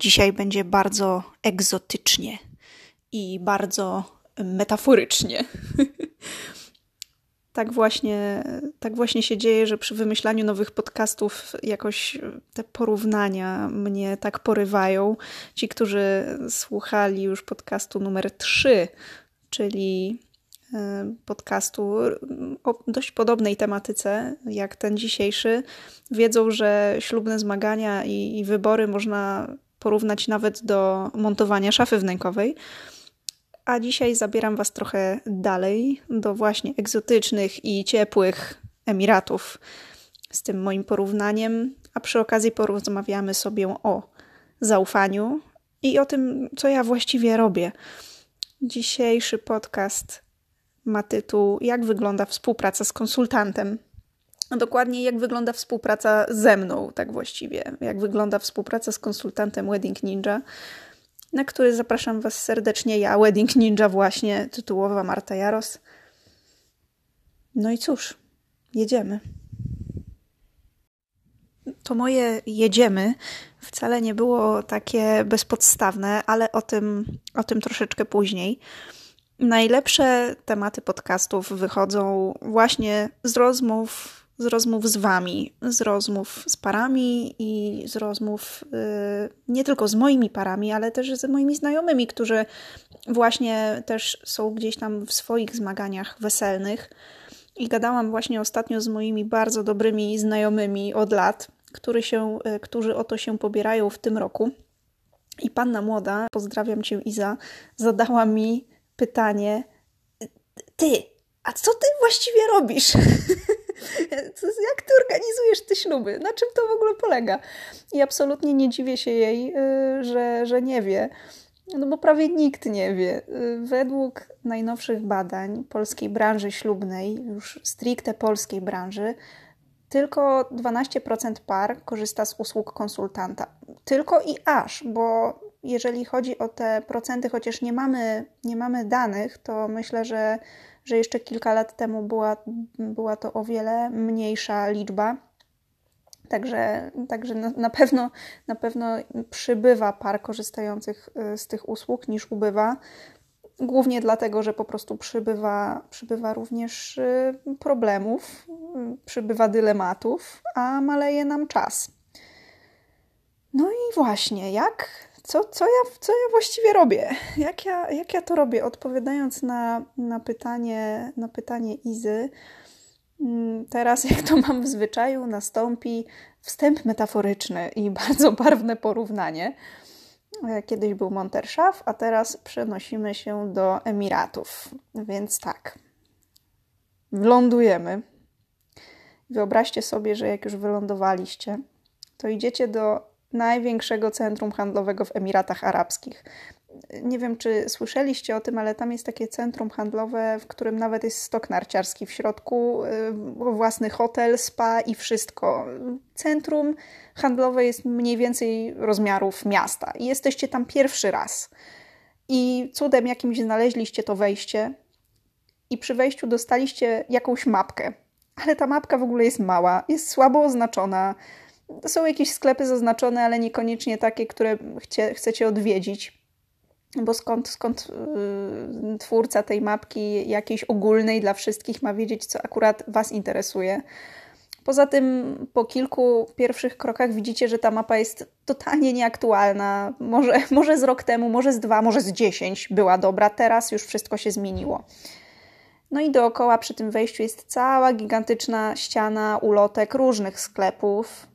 Dzisiaj będzie bardzo egzotycznie i bardzo metaforycznie. tak właśnie, tak właśnie się dzieje, że przy wymyślaniu nowych podcastów jakoś te porównania mnie tak porywają. Ci, którzy słuchali już podcastu numer 3, czyli e, podcastu o dość podobnej tematyce jak ten dzisiejszy, wiedzą, że ślubne zmagania i, i wybory można porównać nawet do montowania szafy wnękowej. A dzisiaj zabieram Was trochę dalej, do właśnie egzotycznych i ciepłych Emiratów z tym moim porównaniem, a przy okazji porozmawiamy sobie o zaufaniu i o tym, co ja właściwie robię. Dzisiejszy podcast ma tytuł Jak wygląda współpraca z konsultantem a dokładnie jak wygląda współpraca ze mną, tak właściwie. Jak wygląda współpraca z konsultantem Wedding Ninja, na który zapraszam Was serdecznie ja, Wedding Ninja właśnie, tytułowa Marta Jaros. No i cóż, jedziemy. To moje jedziemy wcale nie było takie bezpodstawne, ale o tym, o tym troszeczkę później. Najlepsze tematy podcastów wychodzą właśnie z rozmów z rozmów z Wami, z rozmów z parami i z rozmów y, nie tylko z moimi parami, ale też z moimi znajomymi, którzy właśnie też są gdzieś tam w swoich zmaganiach weselnych. I gadałam właśnie ostatnio z moimi bardzo dobrymi znajomymi od lat, który się, y, którzy o to się pobierają w tym roku. I panna młoda, pozdrawiam cię Iza, zadała mi pytanie: Ty, a co ty właściwie robisz? Jak ty organizujesz te śluby? Na czym to w ogóle polega? I absolutnie nie dziwię się jej, y, że, że nie wie. No bo prawie nikt nie wie. Y, według najnowszych badań polskiej branży ślubnej, już stricte polskiej branży, tylko 12% par korzysta z usług konsultanta. Tylko i aż, bo jeżeli chodzi o te procenty, chociaż nie mamy, nie mamy danych, to myślę, że że jeszcze kilka lat temu była, była to o wiele mniejsza liczba. Także, także na, pewno, na pewno przybywa par korzystających y, z tych usług niż ubywa. Głównie dlatego, że po prostu przybywa, przybywa również y, problemów, y, przybywa dylematów, a maleje nam czas. No i właśnie, jak co, co, ja, co ja właściwie robię? Jak ja, jak ja to robię? Odpowiadając na, na, pytanie, na pytanie Izy, mm, teraz, jak to mam w zwyczaju, nastąpi wstęp metaforyczny i bardzo barwne porównanie. E, kiedyś był Monterszaf, a teraz przenosimy się do Emiratów. Więc tak, lądujemy. Wyobraźcie sobie, że jak już wylądowaliście, to idziecie do największego centrum handlowego w Emiratach Arabskich. Nie wiem, czy słyszeliście o tym, ale tam jest takie centrum handlowe, w którym nawet jest stok narciarski w środku, y, własny hotel, spa i wszystko. Centrum handlowe jest mniej więcej rozmiarów miasta i jesteście tam pierwszy raz. I cudem jakimś znaleźliście to wejście i przy wejściu dostaliście jakąś mapkę. Ale ta mapka w ogóle jest mała, jest słabo oznaczona są jakieś sklepy zaznaczone, ale niekoniecznie takie, które chcie, chcecie odwiedzić. Bo skąd, skąd yy, twórca tej mapki jakiejś ogólnej dla wszystkich ma wiedzieć, co akurat Was interesuje. Poza tym po kilku pierwszych krokach widzicie, że ta mapa jest totalnie nieaktualna. Może, może z rok temu, może z dwa, może z dziesięć była dobra, teraz już wszystko się zmieniło. No i dookoła przy tym wejściu jest cała gigantyczna ściana ulotek różnych sklepów,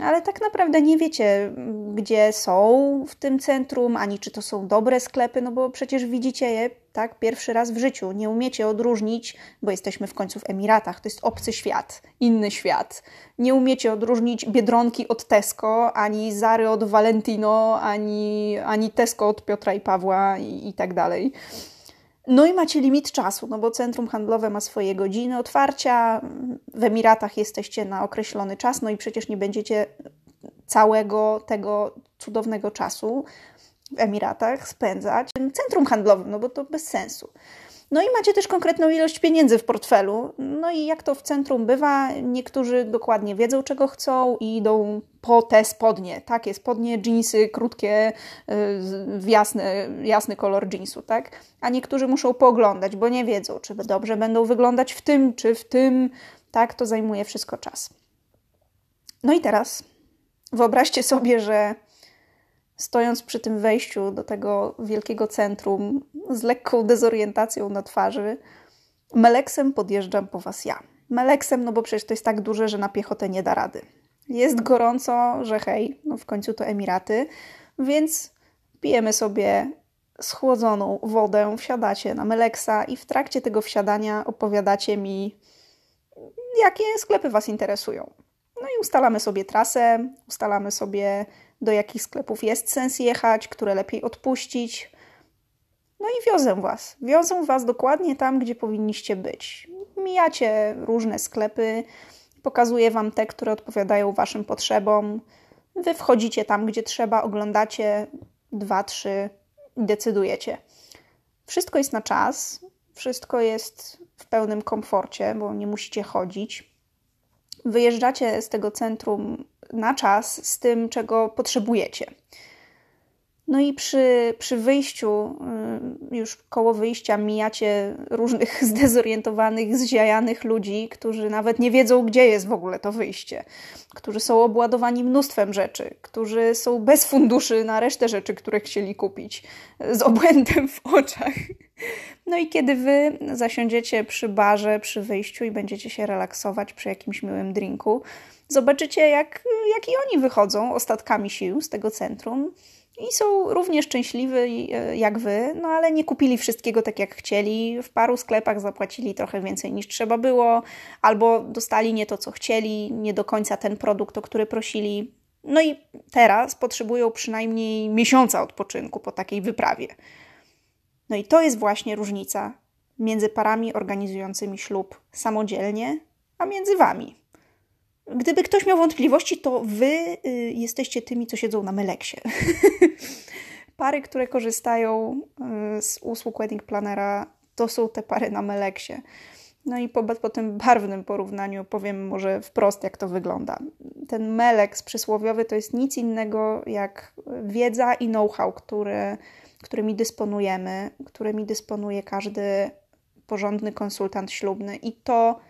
ale tak naprawdę nie wiecie, gdzie są w tym centrum, ani czy to są dobre sklepy, no bo przecież widzicie je tak pierwszy raz w życiu. Nie umiecie odróżnić, bo jesteśmy w końcu w Emiratach, to jest obcy świat, inny świat. Nie umiecie odróżnić Biedronki od Tesco, ani Zary od Valentino, ani, ani Tesco od Piotra i Pawła i, i tak dalej. No i macie limit czasu, no bo centrum handlowe ma swoje godziny otwarcia. W Emiratach jesteście na określony czas, no i przecież nie będziecie całego tego cudownego czasu w Emiratach spędzać w centrum handlowym, no bo to bez sensu. No i macie też konkretną ilość pieniędzy w portfelu. No i jak to w centrum bywa, niektórzy dokładnie wiedzą, czego chcą i idą po te spodnie. Takie spodnie, jeansy, krótkie, w jasny, jasny kolor jeansu, tak? A niektórzy muszą pooglądać, bo nie wiedzą, czy dobrze będą wyglądać w tym, czy w tym. Tak, to zajmuje wszystko czas. No i teraz wyobraźcie sobie, że stojąc przy tym wejściu do tego wielkiego centrum z lekką dezorientacją na twarzy, Meleksem podjeżdżam po was ja. Meleksem, no bo przecież to jest tak duże, że na piechotę nie da rady. Jest gorąco, że hej, no w końcu to Emiraty, więc pijemy sobie schłodzoną wodę, wsiadacie na Meleksa i w trakcie tego wsiadania opowiadacie mi, jakie sklepy Was interesują. No i ustalamy sobie trasę, ustalamy sobie do jakich sklepów jest sens jechać, które lepiej odpuścić. No i wiozę Was. Wiozę Was dokładnie tam, gdzie powinniście być. Mijacie różne sklepy, pokazuję Wam te, które odpowiadają Waszym potrzebom. Wy wchodzicie tam, gdzie trzeba, oglądacie dwa, trzy i decydujecie. Wszystko jest na czas, wszystko jest w pełnym komforcie, bo nie musicie chodzić. Wyjeżdżacie z tego centrum na czas z tym, czego potrzebujecie. No i przy, przy wyjściu, y, już koło wyjścia, mijacie różnych zdezorientowanych, zziajanych ludzi, którzy nawet nie wiedzą, gdzie jest w ogóle to wyjście, którzy są obładowani mnóstwem rzeczy, którzy są bez funduszy na resztę rzeczy, które chcieli kupić, z obłędem w oczach. No i kiedy wy zasiądziecie przy barze, przy wyjściu i będziecie się relaksować przy jakimś miłym drinku, zobaczycie, jak, jak i oni wychodzą ostatkami sił z tego centrum i są równie szczęśliwi e, jak wy, no ale nie kupili wszystkiego tak jak chcieli. W paru sklepach zapłacili trochę więcej niż trzeba było, albo dostali nie to, co chcieli, nie do końca ten produkt, o który prosili. No i teraz potrzebują przynajmniej miesiąca odpoczynku po takiej wyprawie. No i to jest właśnie różnica między parami organizującymi ślub samodzielnie, a między wami. Gdyby ktoś miał wątpliwości, to wy y, jesteście tymi, co siedzą na Meleksie. pary, które korzystają y, z usług Wedding Plannera, to są te pary na Meleksie. No i po, po tym barwnym porównaniu powiem może wprost, jak to wygląda. Ten meleks przysłowiowy to jest nic innego jak wiedza i know-how, który, którymi dysponujemy, którymi dysponuje każdy porządny konsultant ślubny i to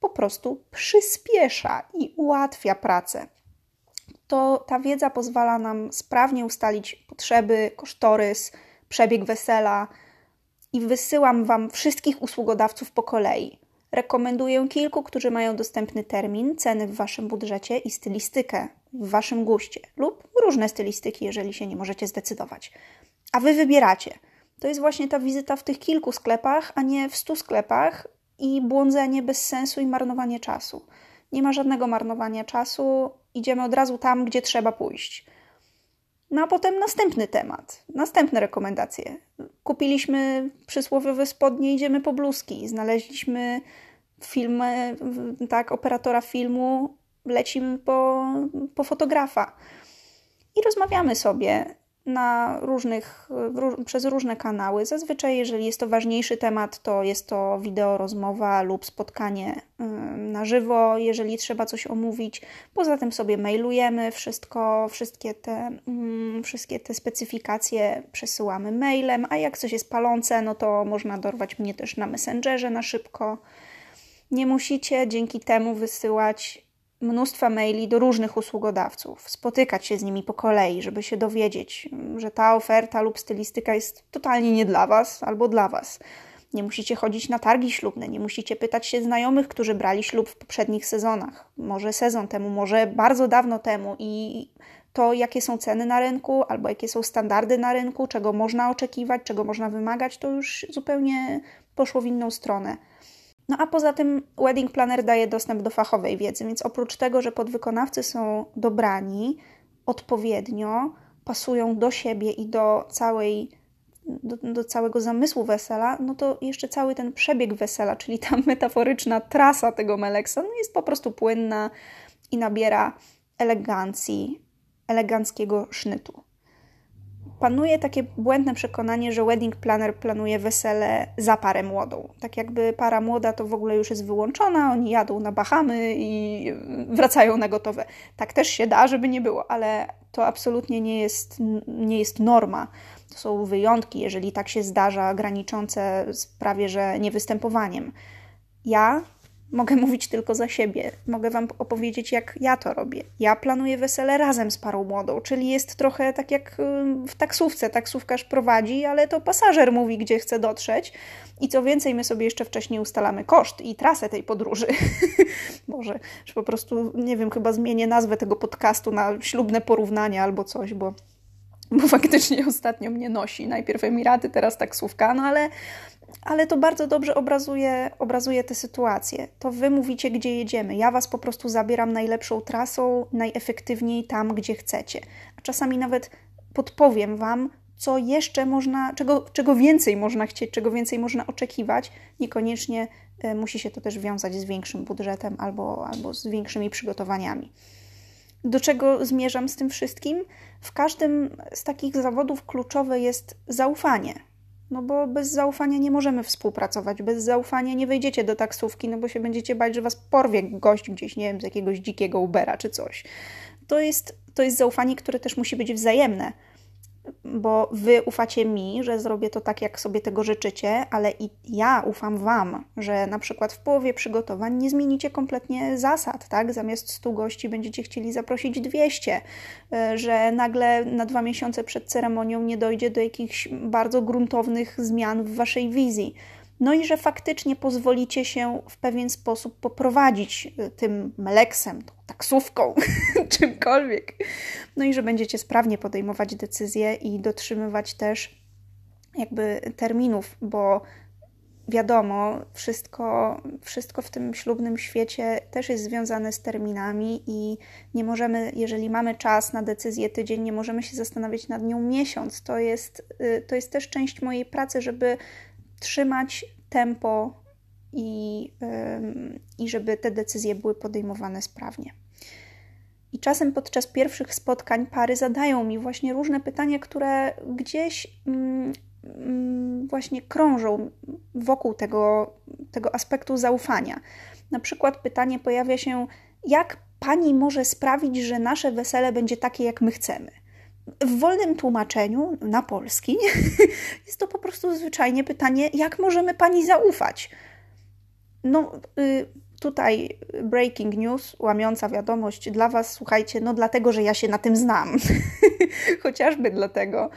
po prostu przyspiesza i ułatwia pracę. To ta wiedza pozwala nam sprawnie ustalić potrzeby, kosztorys, przebieg wesela i wysyłam Wam wszystkich usługodawców po kolei. Rekomenduję kilku, którzy mają dostępny termin, ceny w Waszym budżecie i stylistykę w Waszym guście lub różne stylistyki, jeżeli się nie możecie zdecydować. A Wy wybieracie. To jest właśnie ta wizyta w tych kilku sklepach, a nie w stu sklepach, i błądzenie bez sensu i marnowanie czasu. Nie ma żadnego marnowania czasu, idziemy od razu tam, gdzie trzeba pójść. No a potem następny temat, następne rekomendacje. Kupiliśmy przysłowiowe spodnie, idziemy po bluzki. Znaleźliśmy film, tak, operatora filmu, lecimy po, po fotografa. I rozmawiamy sobie na różnych, przez różne kanały. Zazwyczaj, jeżeli jest to ważniejszy temat, to jest to wideo rozmowa lub spotkanie na żywo, jeżeli trzeba coś omówić. Poza tym sobie mailujemy wszystko, wszystkie te, wszystkie te specyfikacje przesyłamy mailem, a jak coś jest palące, no to można dorwać mnie też na Messengerze na szybko. Nie musicie dzięki temu wysyłać mnóstwa maili do różnych usługodawców, spotykać się z nimi po kolei, żeby się dowiedzieć, że ta oferta lub stylistyka jest totalnie nie dla Was albo dla Was. Nie musicie chodzić na targi ślubne, nie musicie pytać się znajomych, którzy brali ślub w poprzednich sezonach. Może sezon temu, może bardzo dawno temu i to, jakie są ceny na rynku, albo jakie są standardy na rynku, czego można oczekiwać, czego można wymagać, to już zupełnie poszło w inną stronę. No a poza tym Wedding Planner daje dostęp do fachowej wiedzy, więc oprócz tego, że podwykonawcy są dobrani odpowiednio, pasują do siebie i do całej do, do, całego zamysłu wesela, no to jeszcze cały ten przebieg wesela, czyli ta metaforyczna trasa tego meleksa, no jest po prostu płynna i nabiera elegancji, eleganckiego sznytu. Panuje takie błędne przekonanie, że wedding planner planuje wesele za parę młodą. Tak jakby para młoda to w ogóle już jest wyłączona, oni jadą na Bahamy i wracają na gotowe. Tak też się da, żeby nie było, ale to absolutnie nie jest, nie jest norma. To są wyjątki, jeżeli tak się zdarza, graniczące z prawie że niewystępowaniem. Ja Mogę mówić tylko za siebie. Mogę Wam opowiedzieć, jak ja to robię. Ja planuję wesele razem z parą młodą, czyli jest trochę tak jak w taksówce. Taksówkarz prowadzi, ale to pasażer mówi, gdzie chce dotrzeć. I co więcej, my sobie jeszcze wcześniej ustalamy koszt i trasę tej podróży. Może, że po prostu, nie wiem, chyba zmienię nazwę tego podcastu na ślubne porównania albo coś, bo bo faktycznie ostatnio mnie nosi. Najpierw Emiraty, teraz taksówka, no ale ale to bardzo dobrze obrazuje, obrazuje tę sytuację. To wy mówicie, gdzie jedziemy. Ja was po prostu zabieram najlepszą trasą, najefektywniej tam, gdzie chcecie. A czasami nawet podpowiem wam, co jeszcze można, czego, czego więcej można chcieć, czego więcej można oczekiwać. Niekoniecznie y, musi się to też wiązać z większym budżetem albo, albo z większymi przygotowaniami. Do czego zmierzam z tym wszystkim? W każdym z takich zawodów kluczowe jest zaufanie no bo bez zaufania nie możemy współpracować. Bez zaufania nie wejdziecie do taksówki, no bo się będziecie bać, że was porwie gość gdzieś, nie wiem, z jakiegoś dzikiego Ubera czy coś. To jest, to jest zaufanie, które też musi być wzajemne bo wy ufacie mi, że zrobię to tak, jak sobie tego życzycie, ale i ja ufam wam, że na przykład w połowie przygotowań nie zmienicie kompletnie zasad, tak? Zamiast 100 gości będziecie chcieli zaprosić 200, e, że nagle na dwa miesiące przed ceremonią nie dojdzie do jakichś bardzo gruntownych zmian w waszej wizji. No i że faktycznie pozwolicie się w pewien sposób poprowadzić y, tym meleksem, tą taksówką, czymkolwiek. No i że będziecie sprawnie podejmować decyzje i dotrzymywać też jakby terminów, bo wiadomo, wszystko, wszystko w tym ślubnym świecie też jest związane z terminami i nie możemy, jeżeli mamy czas na decyzję tydzień, nie możemy się zastanawiać nad nią miesiąc. To jest, y, to jest też część mojej pracy, żeby trzymać tempo i, i żeby te decyzje były podejmowane sprawnie. I czasem podczas pierwszych spotkań pary zadają mi właśnie różne pytania, które gdzieś mm, mm, właśnie krążą wokół tego, tego aspektu zaufania. Na przykład pytanie pojawia się, jak pani może sprawić, że nasze wesele będzie takie, jak my chcemy? W wolnym tłumaczeniu na polski jest to po prostu zwyczajnie pytanie, jak możemy pani zaufać? No, y, tutaj breaking news, łamiąca wiadomość dla Was, słuchajcie, no dlatego, że ja się na tym znam. Chociażby dlatego.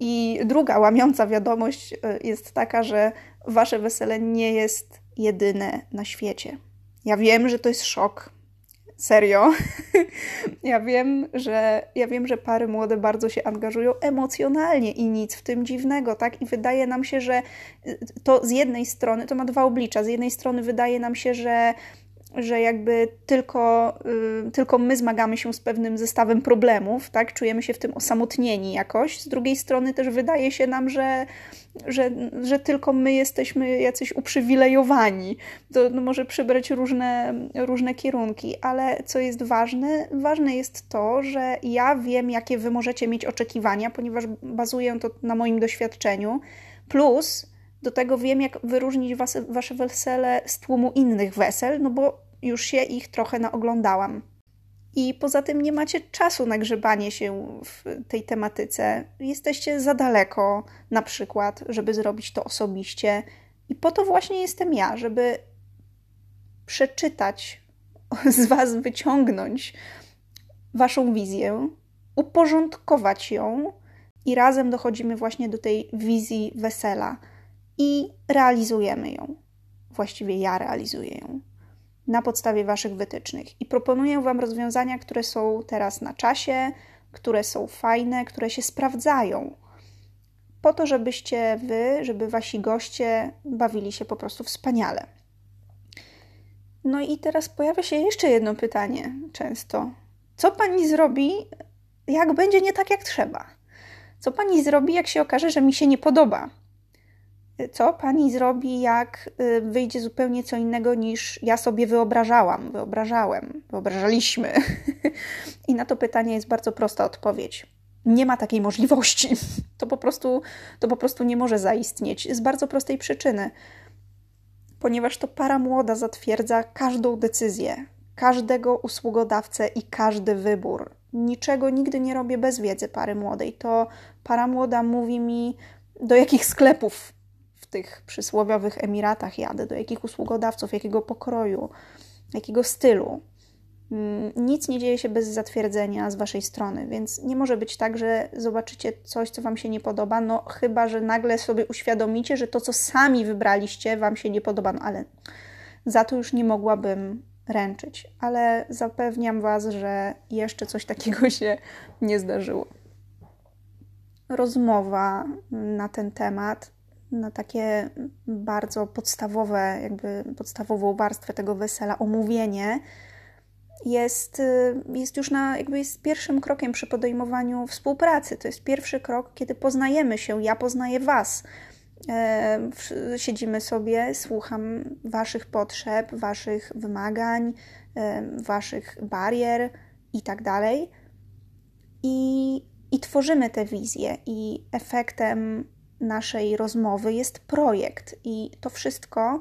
I druga łamiąca wiadomość y, jest taka, że Wasze wesele nie jest jedyne na świecie. Ja wiem, że to jest szok, Serio. ja wiem, że ja wiem, że pary młode bardzo się angażują emocjonalnie i nic w tym dziwnego, tak? I wydaje nam się, że y, to z jednej strony to ma dwa oblicza. Z jednej strony wydaje nam się, że że jakby tylko, y, tylko my zmagamy się z pewnym zestawem problemów, tak? Czujemy się w tym osamotnieni jakoś. Z drugiej strony też wydaje się nam, że, że, że tylko my jesteśmy jacyś uprzywilejowani. To no, może przybrać różne, różne kierunki, ale co jest ważne? Ważne jest to, że ja wiem, jakie wy możecie mieć oczekiwania, ponieważ bazuję to na moim doświadczeniu. Plus, do tego wiem, jak wyróżnić wasze, wasze wesele z tłumu innych wesel, no bo już się ich trochę naoglądałam. I poza tym nie macie czasu na grzebanie się w tej tematyce. Jesteście za daleko, na przykład, żeby zrobić to osobiście. I po to właśnie jestem ja, żeby przeczytać, z Was wyciągnąć Waszą wizję, uporządkować ją i razem dochodzimy właśnie do tej wizji wesela i realizujemy ją. Właściwie ja realizuję ją na podstawie Waszych wytycznych. I proponuję Wam rozwiązania, które są teraz na czasie, które są fajne, które się sprawdzają. Po to, żebyście Wy, żeby Wasi goście bawili się po prostu wspaniale. No i teraz pojawia się jeszcze jedno pytanie często. Co Pani zrobi, jak będzie nie tak, jak trzeba? Co Pani zrobi, jak się okaże, że mi się nie podoba? Co pani zrobi, jak y, wyjdzie zupełnie co innego niż ja sobie wyobrażałam, wyobrażałem, wyobrażaliśmy. I na to pytanie jest bardzo prosta odpowiedź. nie ma takiej możliwości. To po prostu, to po prostu nie może zaistnieć z bardzo prostej przyczyny. Ponieważ to para młoda zatwierdza każdą decyzję, każdego usługodawcę i każdy wybór. Niczego nigdy nie robię bez wiedzy pary młodej. To para młoda mówi mi, do jakich sklepów tych przysłowiowych Emiratach jadę, do jakich usługodawców, jakiego pokroju, jakiego stylu. Mm, nic nie dzieje się bez zatwierdzenia z waszej strony, więc nie może być tak, że zobaczycie coś, co wam się nie podoba, no chyba, że nagle sobie uświadomicie, że to, co sami wybraliście, wam się nie podoba, no ale za to już nie mogłabym ręczyć, ale zapewniam was, że jeszcze coś takiego się nie zdarzyło. Rozmowa na ten temat, na takie bardzo podstawowe, jakby podstawową warstwę tego wesela, omówienie, jest, y, jest już na, jakby jest pierwszym krokiem przy podejmowaniu współpracy. To jest pierwszy krok, kiedy poznajemy się, ja poznaję Was. E, siedzimy sobie, słucham Waszych potrzeb, Waszych wymagań, e, Waszych barier i tak dalej. I, I tworzymy te wizje, i efektem naszej rozmowy jest projekt, i to wszystko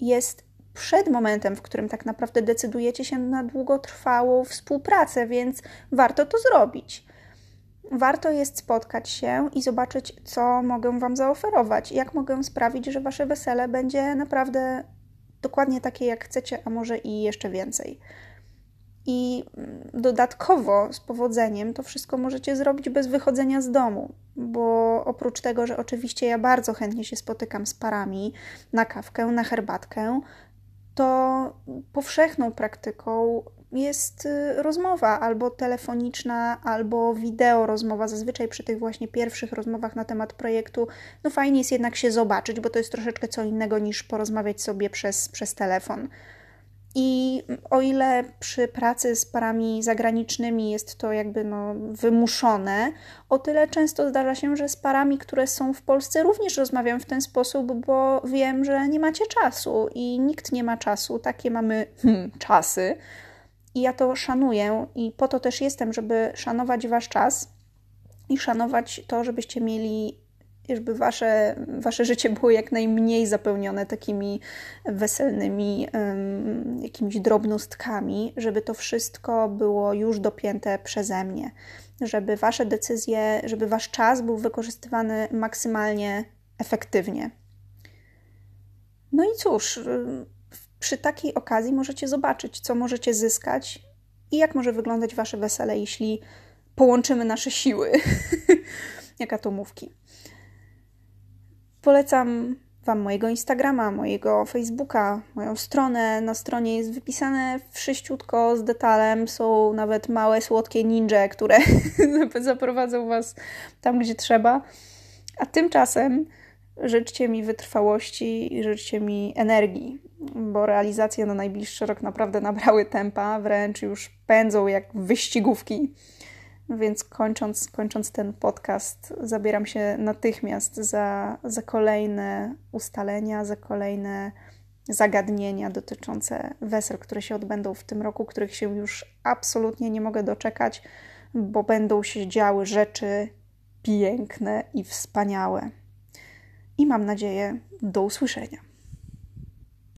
jest przed momentem, w którym tak naprawdę decydujecie się na długotrwałą współpracę, więc warto to zrobić. Warto jest spotkać się i zobaczyć, co mogę Wam zaoferować, jak mogę sprawić, że Wasze wesele będzie naprawdę dokładnie takie, jak chcecie, a może i jeszcze więcej. I dodatkowo z powodzeniem to wszystko możecie zrobić bez wychodzenia z domu, bo oprócz tego, że oczywiście ja bardzo chętnie się spotykam z parami na kawkę, na herbatkę, to powszechną praktyką jest y, rozmowa albo telefoniczna, albo wideo rozmowa. Zazwyczaj przy tych właśnie pierwszych rozmowach na temat projektu, no fajnie jest jednak się zobaczyć, bo to jest troszeczkę co innego niż porozmawiać sobie przez, przez telefon. I o ile przy pracy z parami zagranicznymi jest to jakby no wymuszone, o tyle często zdarza się, że z parami, które są w Polsce, również rozmawiam w ten sposób, bo wiem, że nie macie czasu i nikt nie ma czasu. Takie mamy hmm, czasy. I ja to szanuję i po to też jestem, żeby szanować wasz czas i szanować to, żebyście mieli żeby wasze, wasze życie było jak najmniej zapełnione takimi weselnymi jakimiś drobnostkami, żeby to wszystko było już dopięte przeze mnie, żeby wasze decyzje, żeby wasz czas był wykorzystywany maksymalnie efektywnie. No i cóż, przy takiej okazji możecie zobaczyć, co możecie zyskać i jak może wyglądać wasze wesele, jeśli połączymy nasze siły, jak atomówki. Polecam Wam mojego Instagrama, mojego Facebooka, moją stronę. Na stronie jest wypisane wszyściutko z detalem. Są nawet małe, słodkie ninja, które zaprowadzą Was tam, gdzie trzeba. A tymczasem życzcie mi wytrwałości i życzcie mi energii, bo realizacje na najbliższy rok naprawdę nabrały tempa, wręcz już pędzą jak wyścigówki. Więc kończąc, kończąc ten podcast, zabieram się natychmiast za, za kolejne ustalenia, za kolejne zagadnienia dotyczące wesel, które się odbędą w tym roku, których się już absolutnie nie mogę doczekać, bo będą się działy rzeczy piękne i wspaniałe. I mam nadzieję, do usłyszenia.